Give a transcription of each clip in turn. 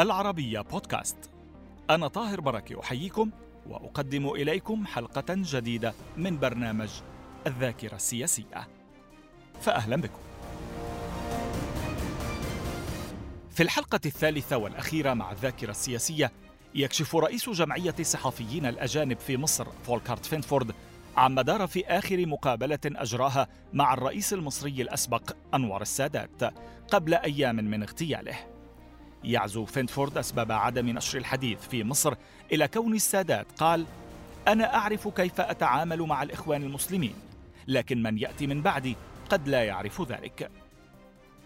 العربية بودكاست. أنا طاهر بركة أحييكم وأقدم إليكم حلقة جديدة من برنامج الذاكرة السياسية. فأهلا بكم. في الحلقة الثالثة والأخيرة مع الذاكرة السياسية يكشف رئيس جمعية الصحفيين الأجانب في مصر فولكارت فينفورد عما دار في آخر مقابلة أجراها مع الرئيس المصري الأسبق أنور السادات قبل أيام من اغتياله. يعزو فينفورد أسباب عدم نشر الحديث في مصر إلى كون السادات. قال أنا أعرف كيف أتعامل مع الإخوان المسلمين لكن من يأتي من بعدي قد لا يعرف ذلك.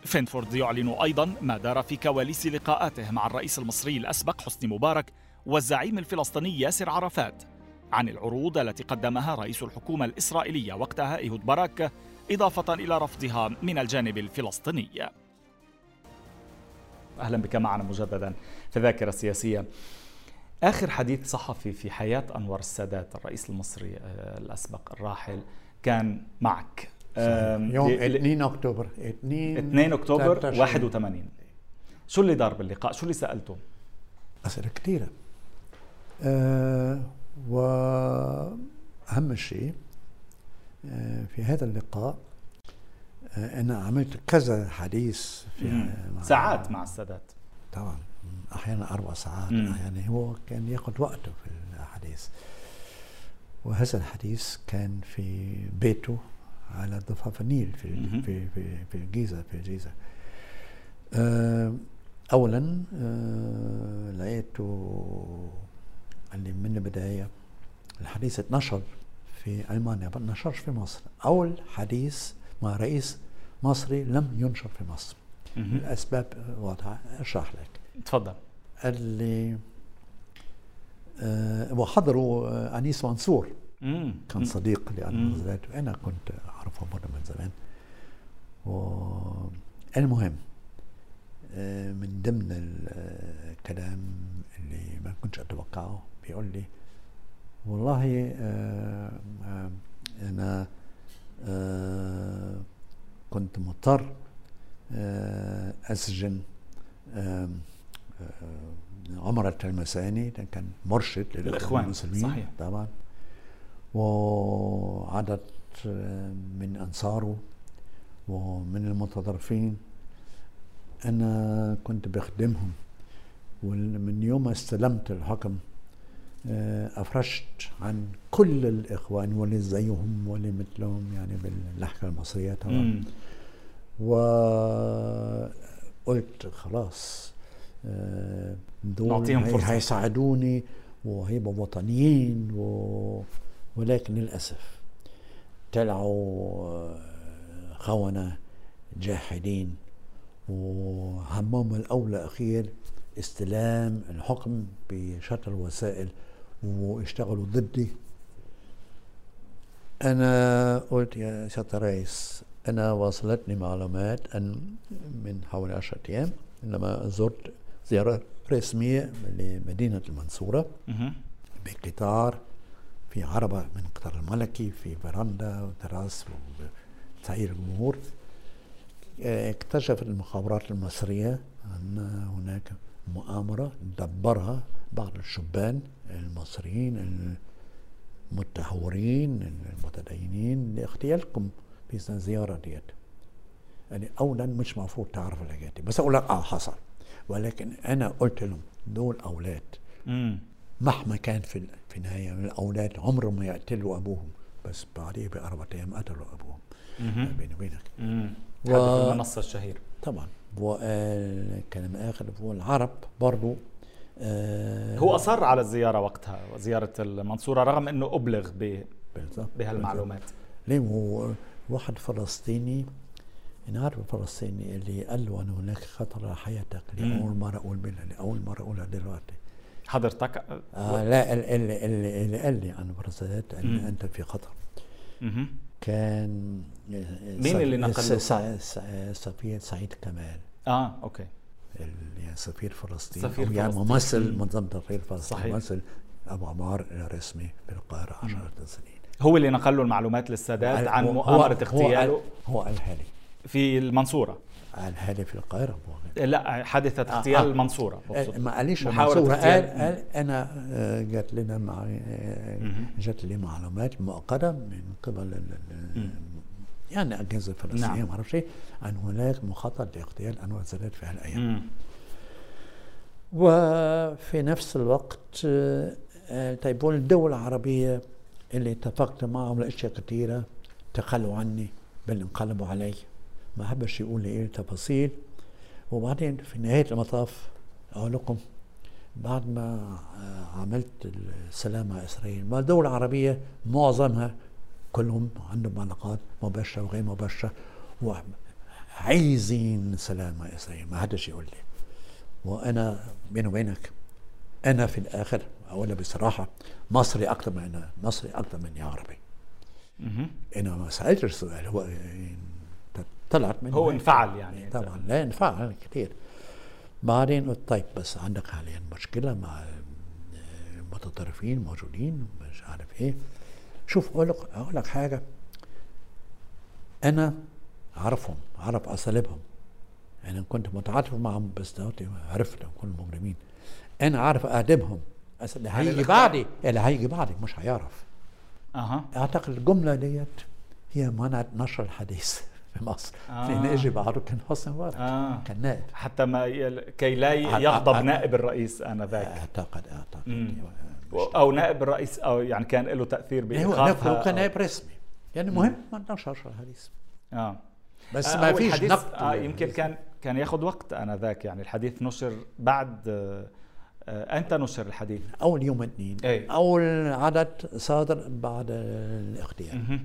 فينفورد يعلن أيضا ما دار في كواليس لقاءاته مع الرئيس المصري الأسبق حسني مبارك والزعيم الفلسطيني ياسر عرفات عن العروض التي قدمها رئيس الحكومة الإسرائيلية وقتها إيهود باراك إضافة إلى رفضها من الجانب الفلسطيني. أهلا بك معنا مجددا في ذاكرة السياسية آخر حديث صحفي في حياة أنور السادات الرئيس المصري آه، الأسبق الراحل كان معك. يوم 2 أكتوبر. 2 2 أكتوبر 81 شو اللي دار باللقاء؟ شو اللي سألته؟ أسئلة كثيرة. أه وأهم شيء أه في هذا اللقاء أه أنا عملت كذا حديث في مع ساعات مع السادات. طبعا. أحيانا أربع ساعات. أحيانا هو كان ياخذ وقته في الحديث. وهذا الحديث كان في بيته على ضفاف النيل في في في في الجيزة في الجيزة. آه، اولا آه، لقيته اللي من البداية الحديث اتنشر في ألمانيا ما نشرش في مصر. أول حديث مع رئيس مصري لم ينشر في مصر. الاسباب واضحة. أشرح لك. تفضل قال لي أه وحضروا أنيس منصور. مم. كان صديق لأنور وأنا كنت أعرفه مرة من زمان. والمهم من ضمن الكلام اللي ما كنتش أتوقعه بيقول لي والله أنا كنت مضطر أسجن عمر التلمساني كان مرشد للإخوان المسلمين صحيح. طبعا وعدد من أنصاره ومن المتطرفين أنا كنت بخدمهم ومن يوم ما استلمت الحكم أفرشت عن كل الإخوان واللي زيهم واللي مثلهم يعني باللهجة المصرية طبعا. وقلت خلاص دول هيساعدوني وهيبقوا وطنيين و... ولكن للأسف طلعوا خونة جاحدين وهمهم الأولى أخير استلام الحكم بشتى الوسائل واشتغلوا ضدي. أنا قلت يا سيادة الرئيس أنا وصلتني معلومات أن من حوالي عشرة أيام لما زرت زيارة رسمية لمدينة المنصورة. بقطار في عربة من قطار الملكي في فرندا وتراس وتسعير الجمهور اكتشفت المخابرات المصرية أن هناك مؤامرة دبرها بعض الشبان المصريين المتهورين المتدينين لاغتيالكم في الزيارة ديت. يعني أولا مش المفروض تعرف الحاجات دي. بس أقول لك آه حصل. ولكن أنا قلت لهم دول أولاد. مهما كان في في النهاية من الأولاد عمرهم ما يقتلوا أبوهم. بس بعديه بأربع أيام قتلوا أبوهم. بيني وبينك. و... هذا في المنصة الشهير طبعا. وكلام آخر هو العرب برضو آه هو أصر على الزيارة وقتها زيارة المنصورة رغم إنه أبلغ بهالمعلومات. ليه؟ هو واحد فلسطيني أنا عارف الفلسطيني اللي قال له أن هناك خطر على حياتك لأول مرة أقول بيها لأول مرة أقولها دلوقتي. حضرتك؟ آه لا اللي, اللي, اللي قال لي عن بالذات إن. أنت في خطر. كان مين اللي نقل سفير سعيد كمال. آه okay. يعني سفير فلسطين سفير يعني فلسطين. ممثل منظمة تحرير فلسطين صحيح. ممثل أبو عمار الرسمي في القاهرة عشرة سنين. هو اللي نقل له المعلومات للسادات عن مؤامرة اغتياله هو قالها لي. في المنصورة. هذه في القاهرة لا حادثة آه، اغتيال آه. المنصورة آه قاليش المنصورة قال, قال أنا آه، جات لنا مع جات لي معلومات مؤقتة من قبل يعني أجهزة فلسطينية نعم. ما أعرفش أن هناك مخطط لاغتيال أنور السادات في هالأيام. وفي نفس الوقت طيب الدول العربية اللي اتفقت معهم لأشياء كثيرة تخلوا عني بل انقلبوا علي. ما حبش يقول لي إيه التفاصيل وبعدين في نهاية المطاف أقول لكم بعد ما عملت السلام مع إسرائيل ما الدول العربية معظمها كلهم عندهم علاقات مباشرة وغير مباشرة وعايزين سلام مع إسرائيل ما حدش يقول لي. وأنا بيني وبينك أنا في الآخر اقولها بصراحة مصري أكثر من أنا مصري أكثر مني عربي. أنا ما سألتش السؤال هو طلعت منه. هو انفعل يعني. طبعا لا انفعل كثير. بعدين قلت طيب بس عندك حاليا مشكلة مع المتطرفين موجودين مش عارف إيه. شوف أقول لك أقول لك حاجة. أنا أعرفهم أعرف أساليبهم. أنا كنت متعاطف معهم بس عرفت كل المجرمين أنا عارف ادبهم اللي هيجي بعدي اللي هيجي بعدي مش هيعرف. أها. أعتقد الجملة ديت هي منعت نشر الحديث. في مصر. آه. لأن اجى بعده كان حسني مبارك آه. كان نائب. حتى ما. كي لا يغضب نائب الرئيس آنذاك. اعتقد أعتقد. مم. أو نائب الرئيس أو يعني كان له تأثير بايقافها هو كان نائب رسمي. يعني مهم ما نشرش الحديث آه. بس آه ما فيش نقد آه يمكن كان كان ياخذ وقت آنذاك. يعني الحديث نشر بعد آه أنت نشر الحديث؟ أول يوم اثنين إيه؟ أول عدد صادر بعد الاغتيال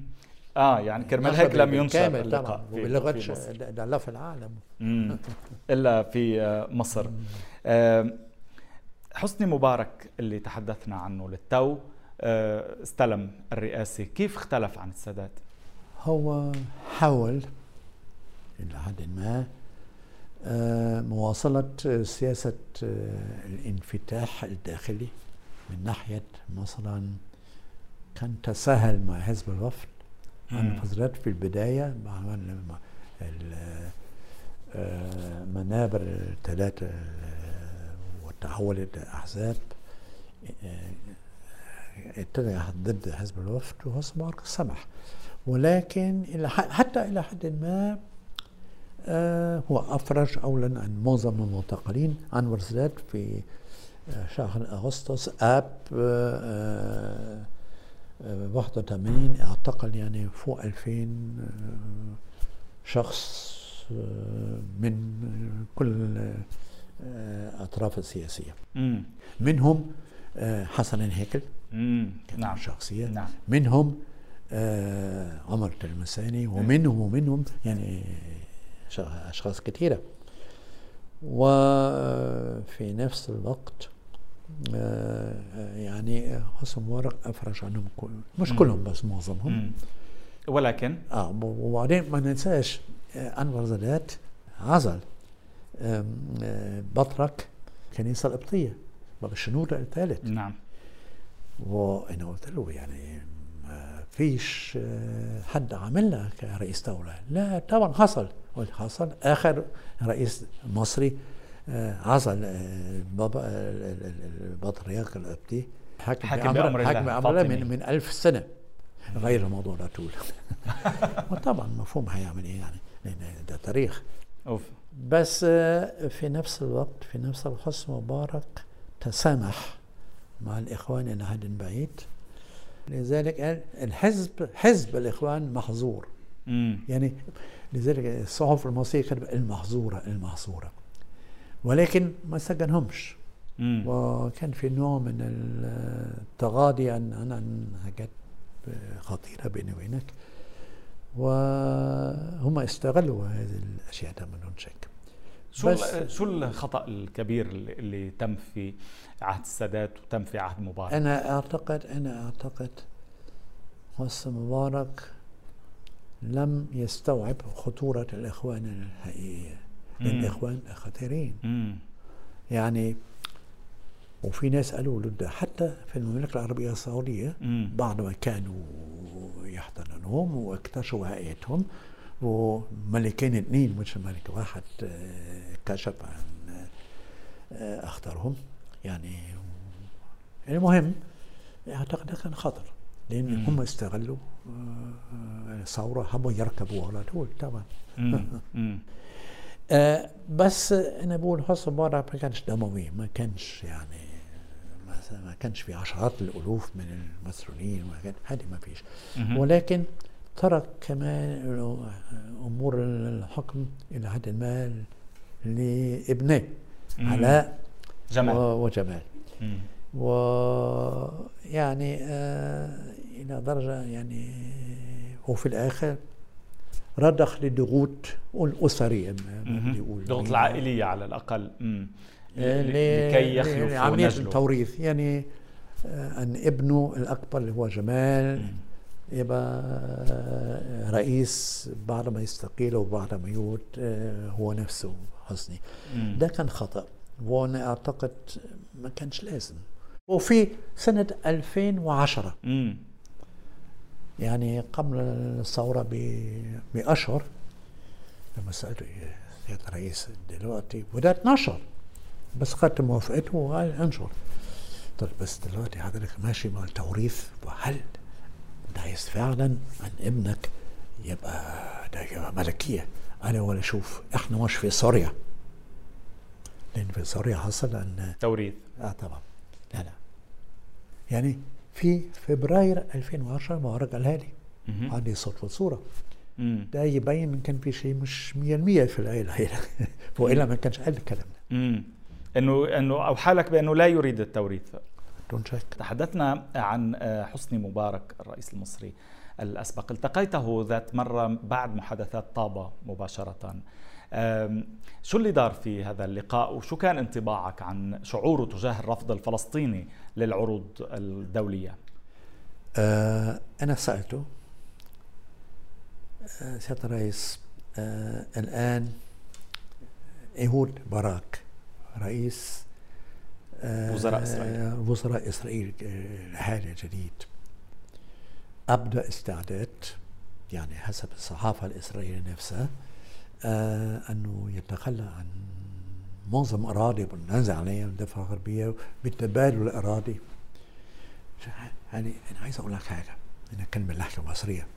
آه يعني كرمال هيك لم ينشر كامل طبعا وبلغه لا في العالم. إلا في آه، مصر. آه، حسني مبارك اللي تحدثنا عنه للتو آه، استلم الرئاسة. كيف اختلف عن السادات؟ هو حاول إلى حد ما مواصلة سياسة الانفتاح الداخلي من ناحية مثلا كان تساهل مع حزب الوفد عن فترات في البداية المنابر آه، الثلاثة آه، وتحولت أحزاب آه، اتجه ضد حزب الوفد مبارك سمح ولكن إلى حتى إلى حد ما هو أفرج أولا عن معظم المعتقلين عن السادات في شهر أغسطس آب 81 اعتقل يعني فوق 2000 آه، شخص آه، من كل آه، أطراف السياسية. منهم حسن هيكل نعم. شخصية. نعم. منهم عمر التلمساني ومنهم ومنهم يعني أشخاص كثيرة. وفي نفس الوقت آه، يعني حسن مبارك افرج عنهم كل مش كلهم بس معظمهم. ولكن؟ آه وبعدين ما ننساش آه، أنور زادات عزل آه، بطرك كنيسة القبطية باب الشنودة الثالث. نعم. وأنا قلت له يعني ما فيش حد عملنا كرئيس دولة. لا طبعا حصل. قلت حصل. آخر رئيس مصري عزل بابا البطريرك القبطي حكم, حكم بأمر الله حكم بأمر الله من, من ألف سنة غير الموضوع ده طول وطبعا مفهوم هيعمل إيه يعني؟ لأن ده تاريخ. أوف. بس في نفس الوقت في نفس الوقت مبارك تسامح مع الإخوان إلى حد بعيد. لذلك قال الحزب حزب الإخوان محظور. مم. يعني لذلك الصحف المصريه كتبت المحظورة المحظورة. ولكن ما سجنهمش. وكان في نوع من التغاضي عن عن حاجات خطيرة بيني وبينك. وهم استغلوا هذه الأشياء ده بدون شك شو شو الخطأ الكبير اللي تم في عهد السادات وتم في عهد مبارك؟ أنا اعتقد أنا أعتقد حسن مبارك لم يستوعب خطورة الإخوان الحقيقية. الاخوان خطيرين يعني وفي ناس قالوا له حتى في المملكة العربية السعودية بعد ما كانوا يحتضنونهم واكتشفوا هيئتهم. وملكين اثنين مش ملك واحد آه، كشف عن آه، أخطرهم. يعني المهم أعتقد كان خطر لأن هم استغلوا الثوره حبوا يركبوا على طول طبعا. آه بس أنا بقول حسن مبارك ما كانش دموي ما كانش يعني ما كانش في عشرات الألوف من المسؤولين هذه ما فيش. ولكن ترك كمان أمور الحكم إلى حد ما لابنه علاء جمال. وجمال. ويعني آه إلى درجة يعني وفي الآخر رضخ للضغوط الأسرية الضغوط العائلية على الأقل. لكي يخلف عمليه التوريث. يعني آه، أن ابنه الأكبر اللي هو جمال يبقى آه، رئيس بعد ما يستقيل وبعد ما يموت آه، هو نفسه حسني. ده كان خطأ. وأنا أعتقد ما كانش لازم. وفي سنة 2010 مم. يعني قبل الثورة بأشهر لما سألته يا رئيس دلوقتي بدأت نشر بس خدت موافقته وقال انشر طيب بس دلوقتي حضرتك ماشي مع التوريث وهل عايز فعلا عن ابنك يبقى ده يبقى ملكية؟ أنا ولا شوف إحنا مش في سوريا. لأن في سوريا حصل أن توريث. آه طبعا. لا لا. يعني في فبراير 2010 مبارك قالها لي. عندي صوت وصورة ده يبين إن كان في شيء مش 100% في العيلة. والا ما كانش قال الكلام ده. انه إنه أو حالك بأنه لا يريد التوريث. دون شك تحدثنا عن آه، حسني مبارك الرئيس المصري الأسبق. التقيته ذات مرة بعد محادثات طابة مباشرة. شو اللي دار في هذا اللقاء وشو كان انطباعك عن شعوره تجاه الرفض الفلسطيني للعروض الدولية؟ أه أنا سألته. أه سيادة الرئيس أه الآن ايهود باراك رئيس وزراء إسرائيل. وزراء إسرائيل الحالي الجديد. أبدأ استعداد يعني حسب الصحافة الإسرائيلية نفسها آه أنه يتخلى عن معظم أراضي بالنزع عليها الضفه الغربيه بالتبادل الاراضي يعني أنا عايز أقول لك حاجة أنا كلمة اللهجه المصرية.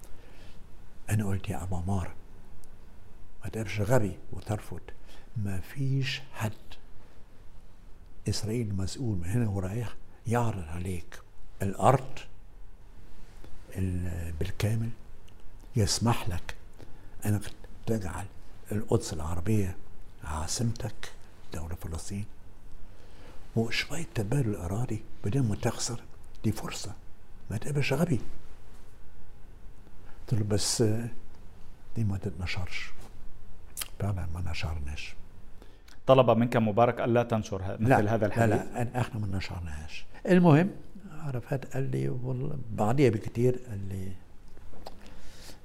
أنا قلت يا ابو عمار ما تقدرش غبي وترفض. ما فيش حد إسرائيل مسؤول من هنا ورايح يعرض عليك الأرض بالكامل يسمح لك. أنك تجعل القدس العربية عاصمتك دولة فلسطين. وشوية تبادل أراضي بدون ما تخسر دي فرصة. ما تبقاش غبي. قلت له بس دي ما تتنشرش. فعلا ما نشرناش. طلب منك مبارك ألا تنشر مثل لا هذا الحديث؟ لا لا إحنا ما نشرناهاش. المهم عرفت قال لي والله بعديها بكثير قال لي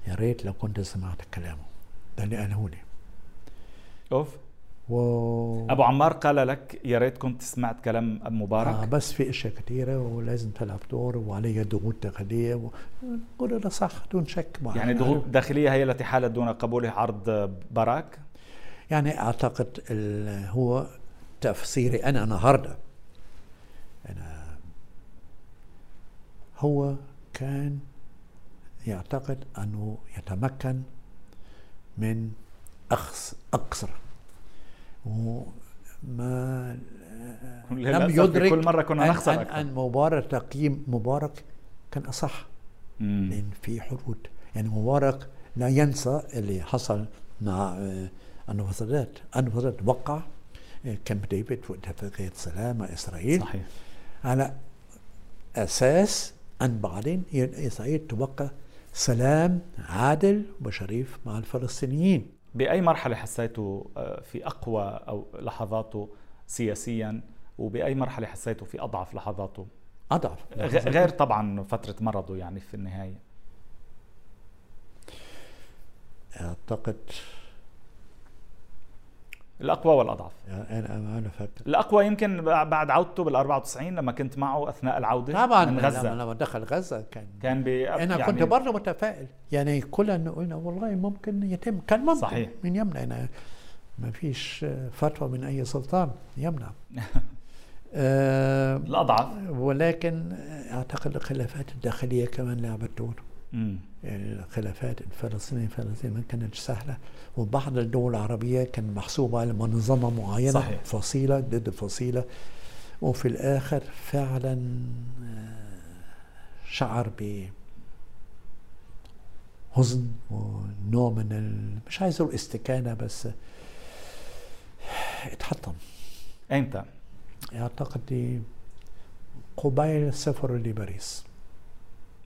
يا ريت لو كنت سمعت كلامه. ده اللي قاله لي. أوف. و... أبو عمار قال لك يا ريت كنت سمعت كلام مبارك. آه بس في أشياء كثيرة ولازم تلعب دور وعليها ضغوط داخلية و... قول ده صح دون شك يعني ضغوط داخلية هي التي حالت دون قبول عرض باراك يعني أعتقد هو تفسيري أنا النهارده أنا هو كان يعتقد أنه يتمكن من اخذ أقصر. وما لم يدرك كل مرة كنا نخسر أن, أن مبارك تقييم مبارك كان أصح. مم. لأن في حدود. يعني مبارك لا ينسى اللي حصل مع النفضات النفضات وقع كامب ديفيد واتفاقية سلام مع إسرائيل. صحيح. على أساس أن بعدين إسرائيل توقع سلام عادل وشريف مع الفلسطينيين. بأي مرحلة حسيته آه، في أقوى أو لحظاته سياسيا وبأي مرحلة حسيته في أضعف لحظاته؟ أضعف. غير طبعا فترة مرضه يعني في النهاية. أعتقد الأقوى والأضعف. أنا أنا فاكر الأقوى يمكن بعد عودته بال 94 لما كنت معه أثناء العودة طبعا من غزة. لما دخل غزة كان كان بي أنا يعني كنت برضه متفائل. يعني كلنا قلنا والله ممكن يتم. كان ممكن صحيح. من يمنع. أنا ما فيش فتوى من أي سلطان يمنع. آه الأضعف. ولكن أعتقد الخلافات الداخلية كمان لعبت دور. الخلافات الفلسطينية فلسطين ما كانتش سهلة وبعض الدول العربية كان محسوبة على منظمة معينة صحيح. فصيلة ضد فصيلة وفي الآخر فعلا آه، شعر ب حزن ونوع من ال... مش عايز أقول استكانة بس اتحطم إمتى؟ أعتقد قبيل السفر لباريس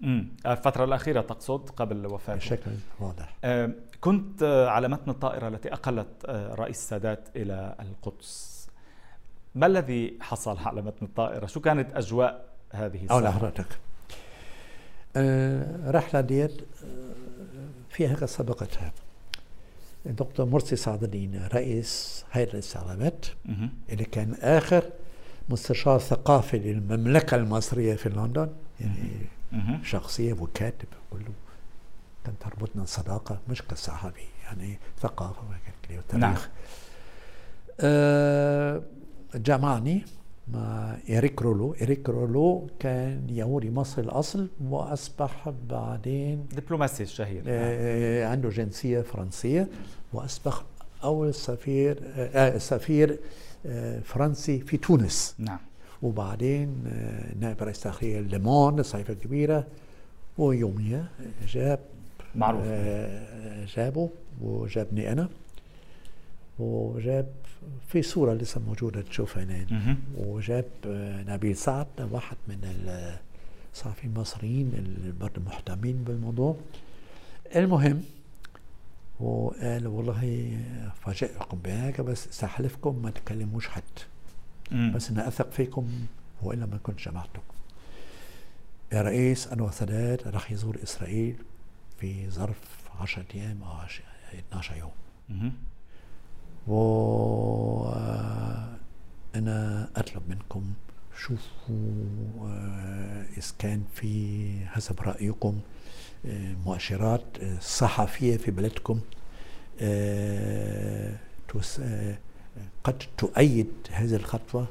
امم الفترة الأخيرة تقصد قبل وفاته. بشكل واضح. آه كنت آه، على متن الطائرة التي أقلت آه رئيس السادات إلى القدس. ما الذي حصل على متن الطائرة؟ شو كانت أجواء هذه الساعة؟ أقول لحضرتك آه رحلة ديت آه، فيها قد سبقتها. الدكتور مرسي سعد الدين رئيس هيئة الاستعلامات اللي كان آخر مستشار ثقافي للمملكة المصرية في لندن يعني شخصية وكاتب كله كان تربطنا صداقة. مش كصحفي يعني ثقافة وتاريخ. نعم. آه جمعني مع إريك رولو. إريك رولو كان يهودي مصري الأصل وأصبح بعدين دبلوماسي الشهير آه عنده جنسية فرنسية وأصبح أول سفير آه سفير آه فرنسي في تونس. نعم. وبعدين آه، نائب رئيس تحرير لوموند الصحيفة الكبيرة ويوميا جاب معروف. آه، جابه وجابني أنا وجاب في صورة لسه موجودة تشوفها هنا. وجاب آه، نبيل سعد واحد من الصحفيين المصريين اللي برضه مهتمين بالموضوع. المهم وقال والله فاجئكم بحاجة بس استحلفكم ما تكلموش حد. مم. بس أنا أثق فيكم وإلا ما كنت جمعتكم يا رئيس أنور السادات راح يزور إسرائيل في ظرف 10 أيام أو 12 يوم مم. و أنا أطلب منكم شوفوا آه، إذا كان في حسب رأيكم آه، مؤشرات آه، صحفية في بلدكم قد تؤيد هذه الخطوة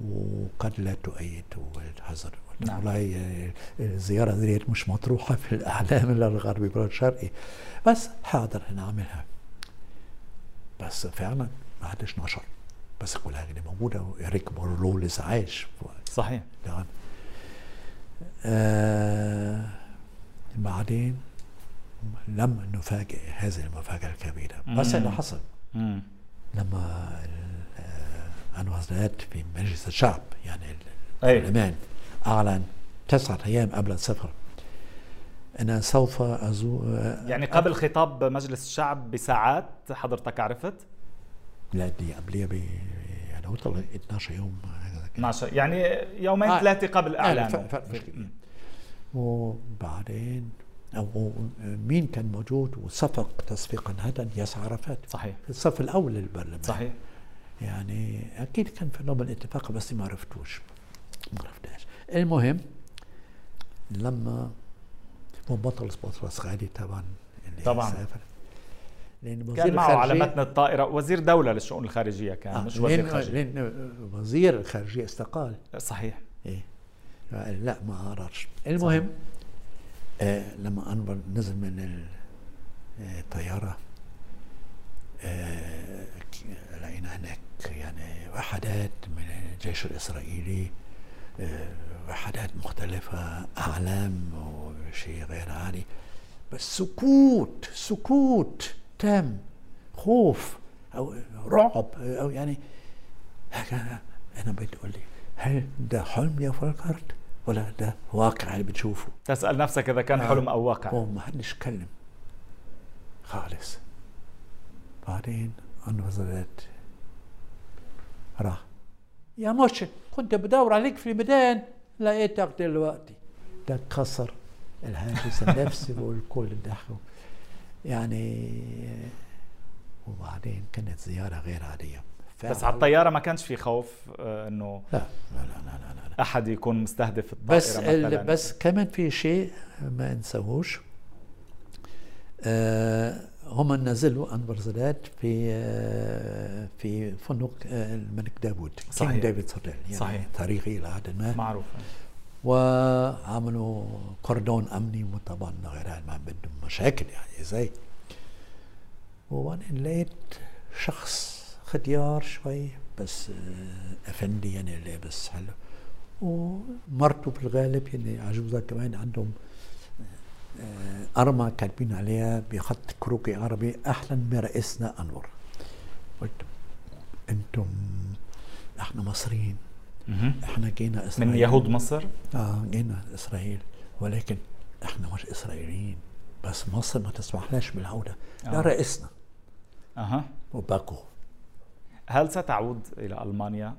وقد لا تؤيد والحذر نعم. والله الزيارة ديت مش مطروحة في الأعلام إلا الغربي ولا الشرقي بس حاضر نعملها بس فعلا ما حدش نشر بس كل حاجة دي موجودة وإريك بورلو لسه عايش. صحيح. نعم. آه بعدين لم نفاجئ هذه المفاجأة الكبيرة. بس اللي حصل. مم. لما انور السادات في مجلس الشعب يعني البرلمان أعلن تسعة أيام قبل السفر. أنا سوف ازور يعني قبل خطاب مجلس الشعب بساعات حضرتك عرفت؟ لا دي قبلية ب يعني هو 12 يوم 12 يعني يومين آه ثلاثة قبل اعلانه وبعدين أو مين كان موجود وصفق تصفيقا هذا ياسر عرفات. صحيح. في الصف الأول للبرلمان. صحيح. يعني أكيد كان في نوبل الاتفاق بس ما عرفتوش. ما عرفتهاش. المهم لما وبطل بطرس غالي طبعا اللي طبعا. سافر. لأن وزير كان معه على متن الطائرة. وزير دولة للشؤون الخارجية كان آه مش وزير خارجية. لأن وزير الخارجية استقال. صحيح. إيه. لا ما قررش المهم صحيح. آه لما أنور نزل من الطياره آه لقينا هناك يعني وحدات من الجيش الإسرائيلي آه وحدات مختلفة أعلام وشيء غير عادي بس سكوت سكوت تام خوف أو رعب أو يعني أنا بتقول لي هل ده حلم يا فولكهارد؟ ولا ده واقع اللي بتشوفه تسأل نفسك إذا كان حلم أو واقع. هو ما حدش اتكلم خالص. بعدين انفصلت راح. يا مرشد كنت بدور عليك في الميدان لقيتك دلوقتي. ده كسر الهاجس النفسي والكل ده يعني وبعدين كانت زيارة غير عاديه بس على الطيارة ما كانش في خوف آه، إنه لا لا لا لا, لا, لا. أحد يكون مستهدف الطائرة بس مثلاً. بس كمان في شيء ما نسووش آه هم نزلوا أنور زادات في آه في فندق آه الملك داوود صحيح. ديفيد هوتيل يعني صحيح. تاريخي إلى حد ما. معروف. وعملوا كوردون أمني وطبعا غير ما بدهم مشاكل يعني زي. وبعدين لقيت شخص ختيار شوي بس آه، أفندي يعني لابس حلو ومرته في الغالب يعني عجوزة كمان عندهم آه، أرمى كاتبين عليها بخط كروكي عربي أحلى من رئيسنا أنور. قلت أنتم إحنا مصريين. إحنا جينا إسرائيل. من يهود مصر؟ آه جينا إسرائيل. ولكن إحنا مش إسرائيليين. بس مصر ما تسمحناش بالعودة. آه. ده رئيسنا. أها. وباكو. هل ستعود إلى ألمانيا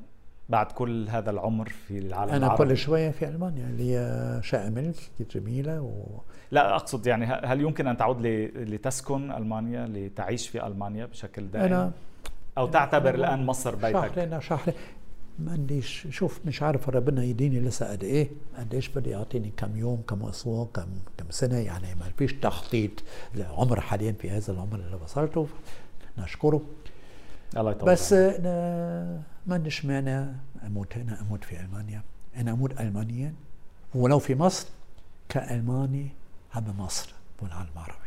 بعد كل هذا العمر في العالم أنا العربي؟ كل شوية في ألمانيا لي شقه ملك جميله و... لا أقصد يعني هل يمكن أن تعود لتسكن ألمانيا لتعيش في ألمانيا بشكل دائم؟ أنا أو تعتبر الآن مصر بيتك؟ شهرين شهرين ما عنديش شوف مش عارف ربنا يديني لسه قد إيه قد إيش بده يعطيني كم يوم كم أسبوع كم كم سنة يعني ما فيش تخطيط العمر حاليا في هذا العمر اللي وصلته نشكره الله يطول بس أنا ما عنديش مانع أموت هنا أموت في ألمانيا. أنا أموت المانيا ولو في مصر كألماني حب مصر والعالم العربي.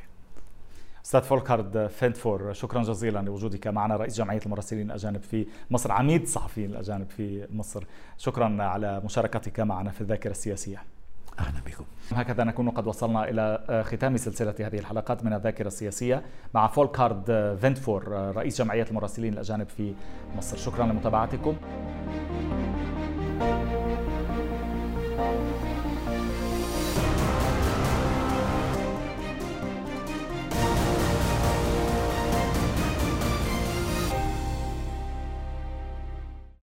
أستاذ فولكارد فينتفور شكرا جزيلا لوجودك معنا رئيس جمعية المراسلين الأجانب في مصر عميد الصحفيين الأجانب في مصر. شكرا على مشاركتك معنا في الذاكرة السياسية. أهلا بكم. هكذا نكون قد وصلنا إلى ختام سلسلة هذه الحلقات من الذاكرة السياسية مع فولكارد فينتفور رئيس جمعية المراسلين الأجانب في مصر. شكرا لمتابعتكم.